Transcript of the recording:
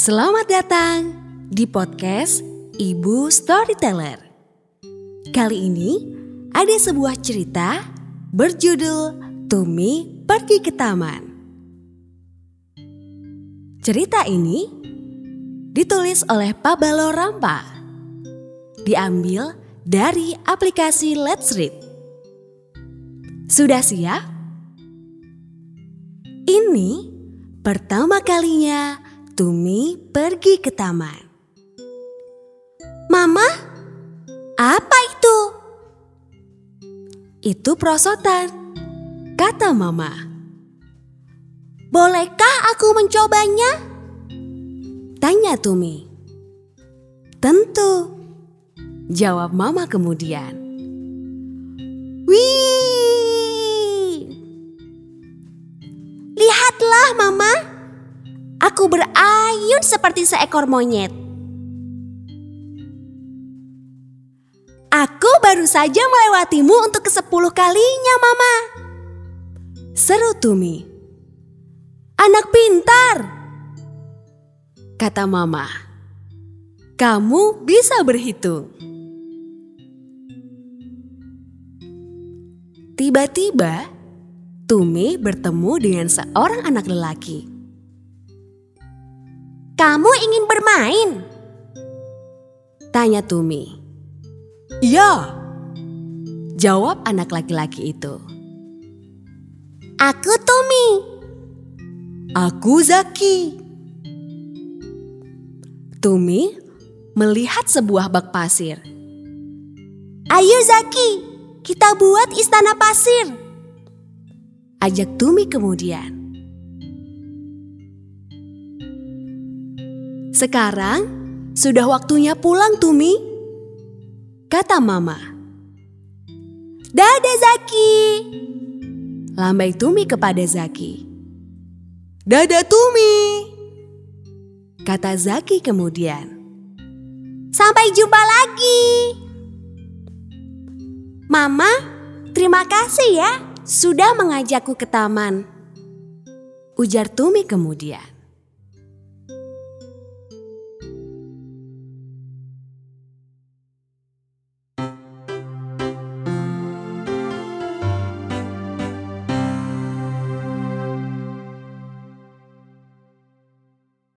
Selamat datang di podcast Ibu Storyteller. Kali ini ada sebuah cerita berjudul Tumi Pergi ke Taman. Cerita ini ditulis oleh Pabalo Rampa. Diambil dari aplikasi Let's Read. Sudah siap? Ini pertama kalinya Tumi pergi ke taman. Mama, apa itu? Itu perosotan, kata Mama. Bolehkah aku mencobanya? Tanya Tumi. Tentu, jawab Mama kemudian. Wih! Lihatlah, Mama. Aku berayun seperti seekor monyet. Aku baru saja melewatimu untuk kesepuluh kalinya, Mama. Seru Tumi. Anak pintar, kata Mama. Kamu bisa berhitung. Tiba-tiba, Tumi bertemu dengan seorang anak lelaki. Kamu ingin bermain? Tanya Tumi. Ya, jawab anak laki-laki itu. Aku Tumi. Aku Zaki. Tumi melihat sebuah bak pasir. Ayo Zaki, kita buat istana pasir. Ajak Tumi kemudian. Sekarang sudah waktunya pulang Tumi, kata Mama. Dadah Zaki. Lambai Tumi kepada Zaki. Dadah Tumi, kata Zaki kemudian. Sampai jumpa lagi. Mama, terima kasih ya sudah mengajakku ke taman. Ujar Tumi kemudian.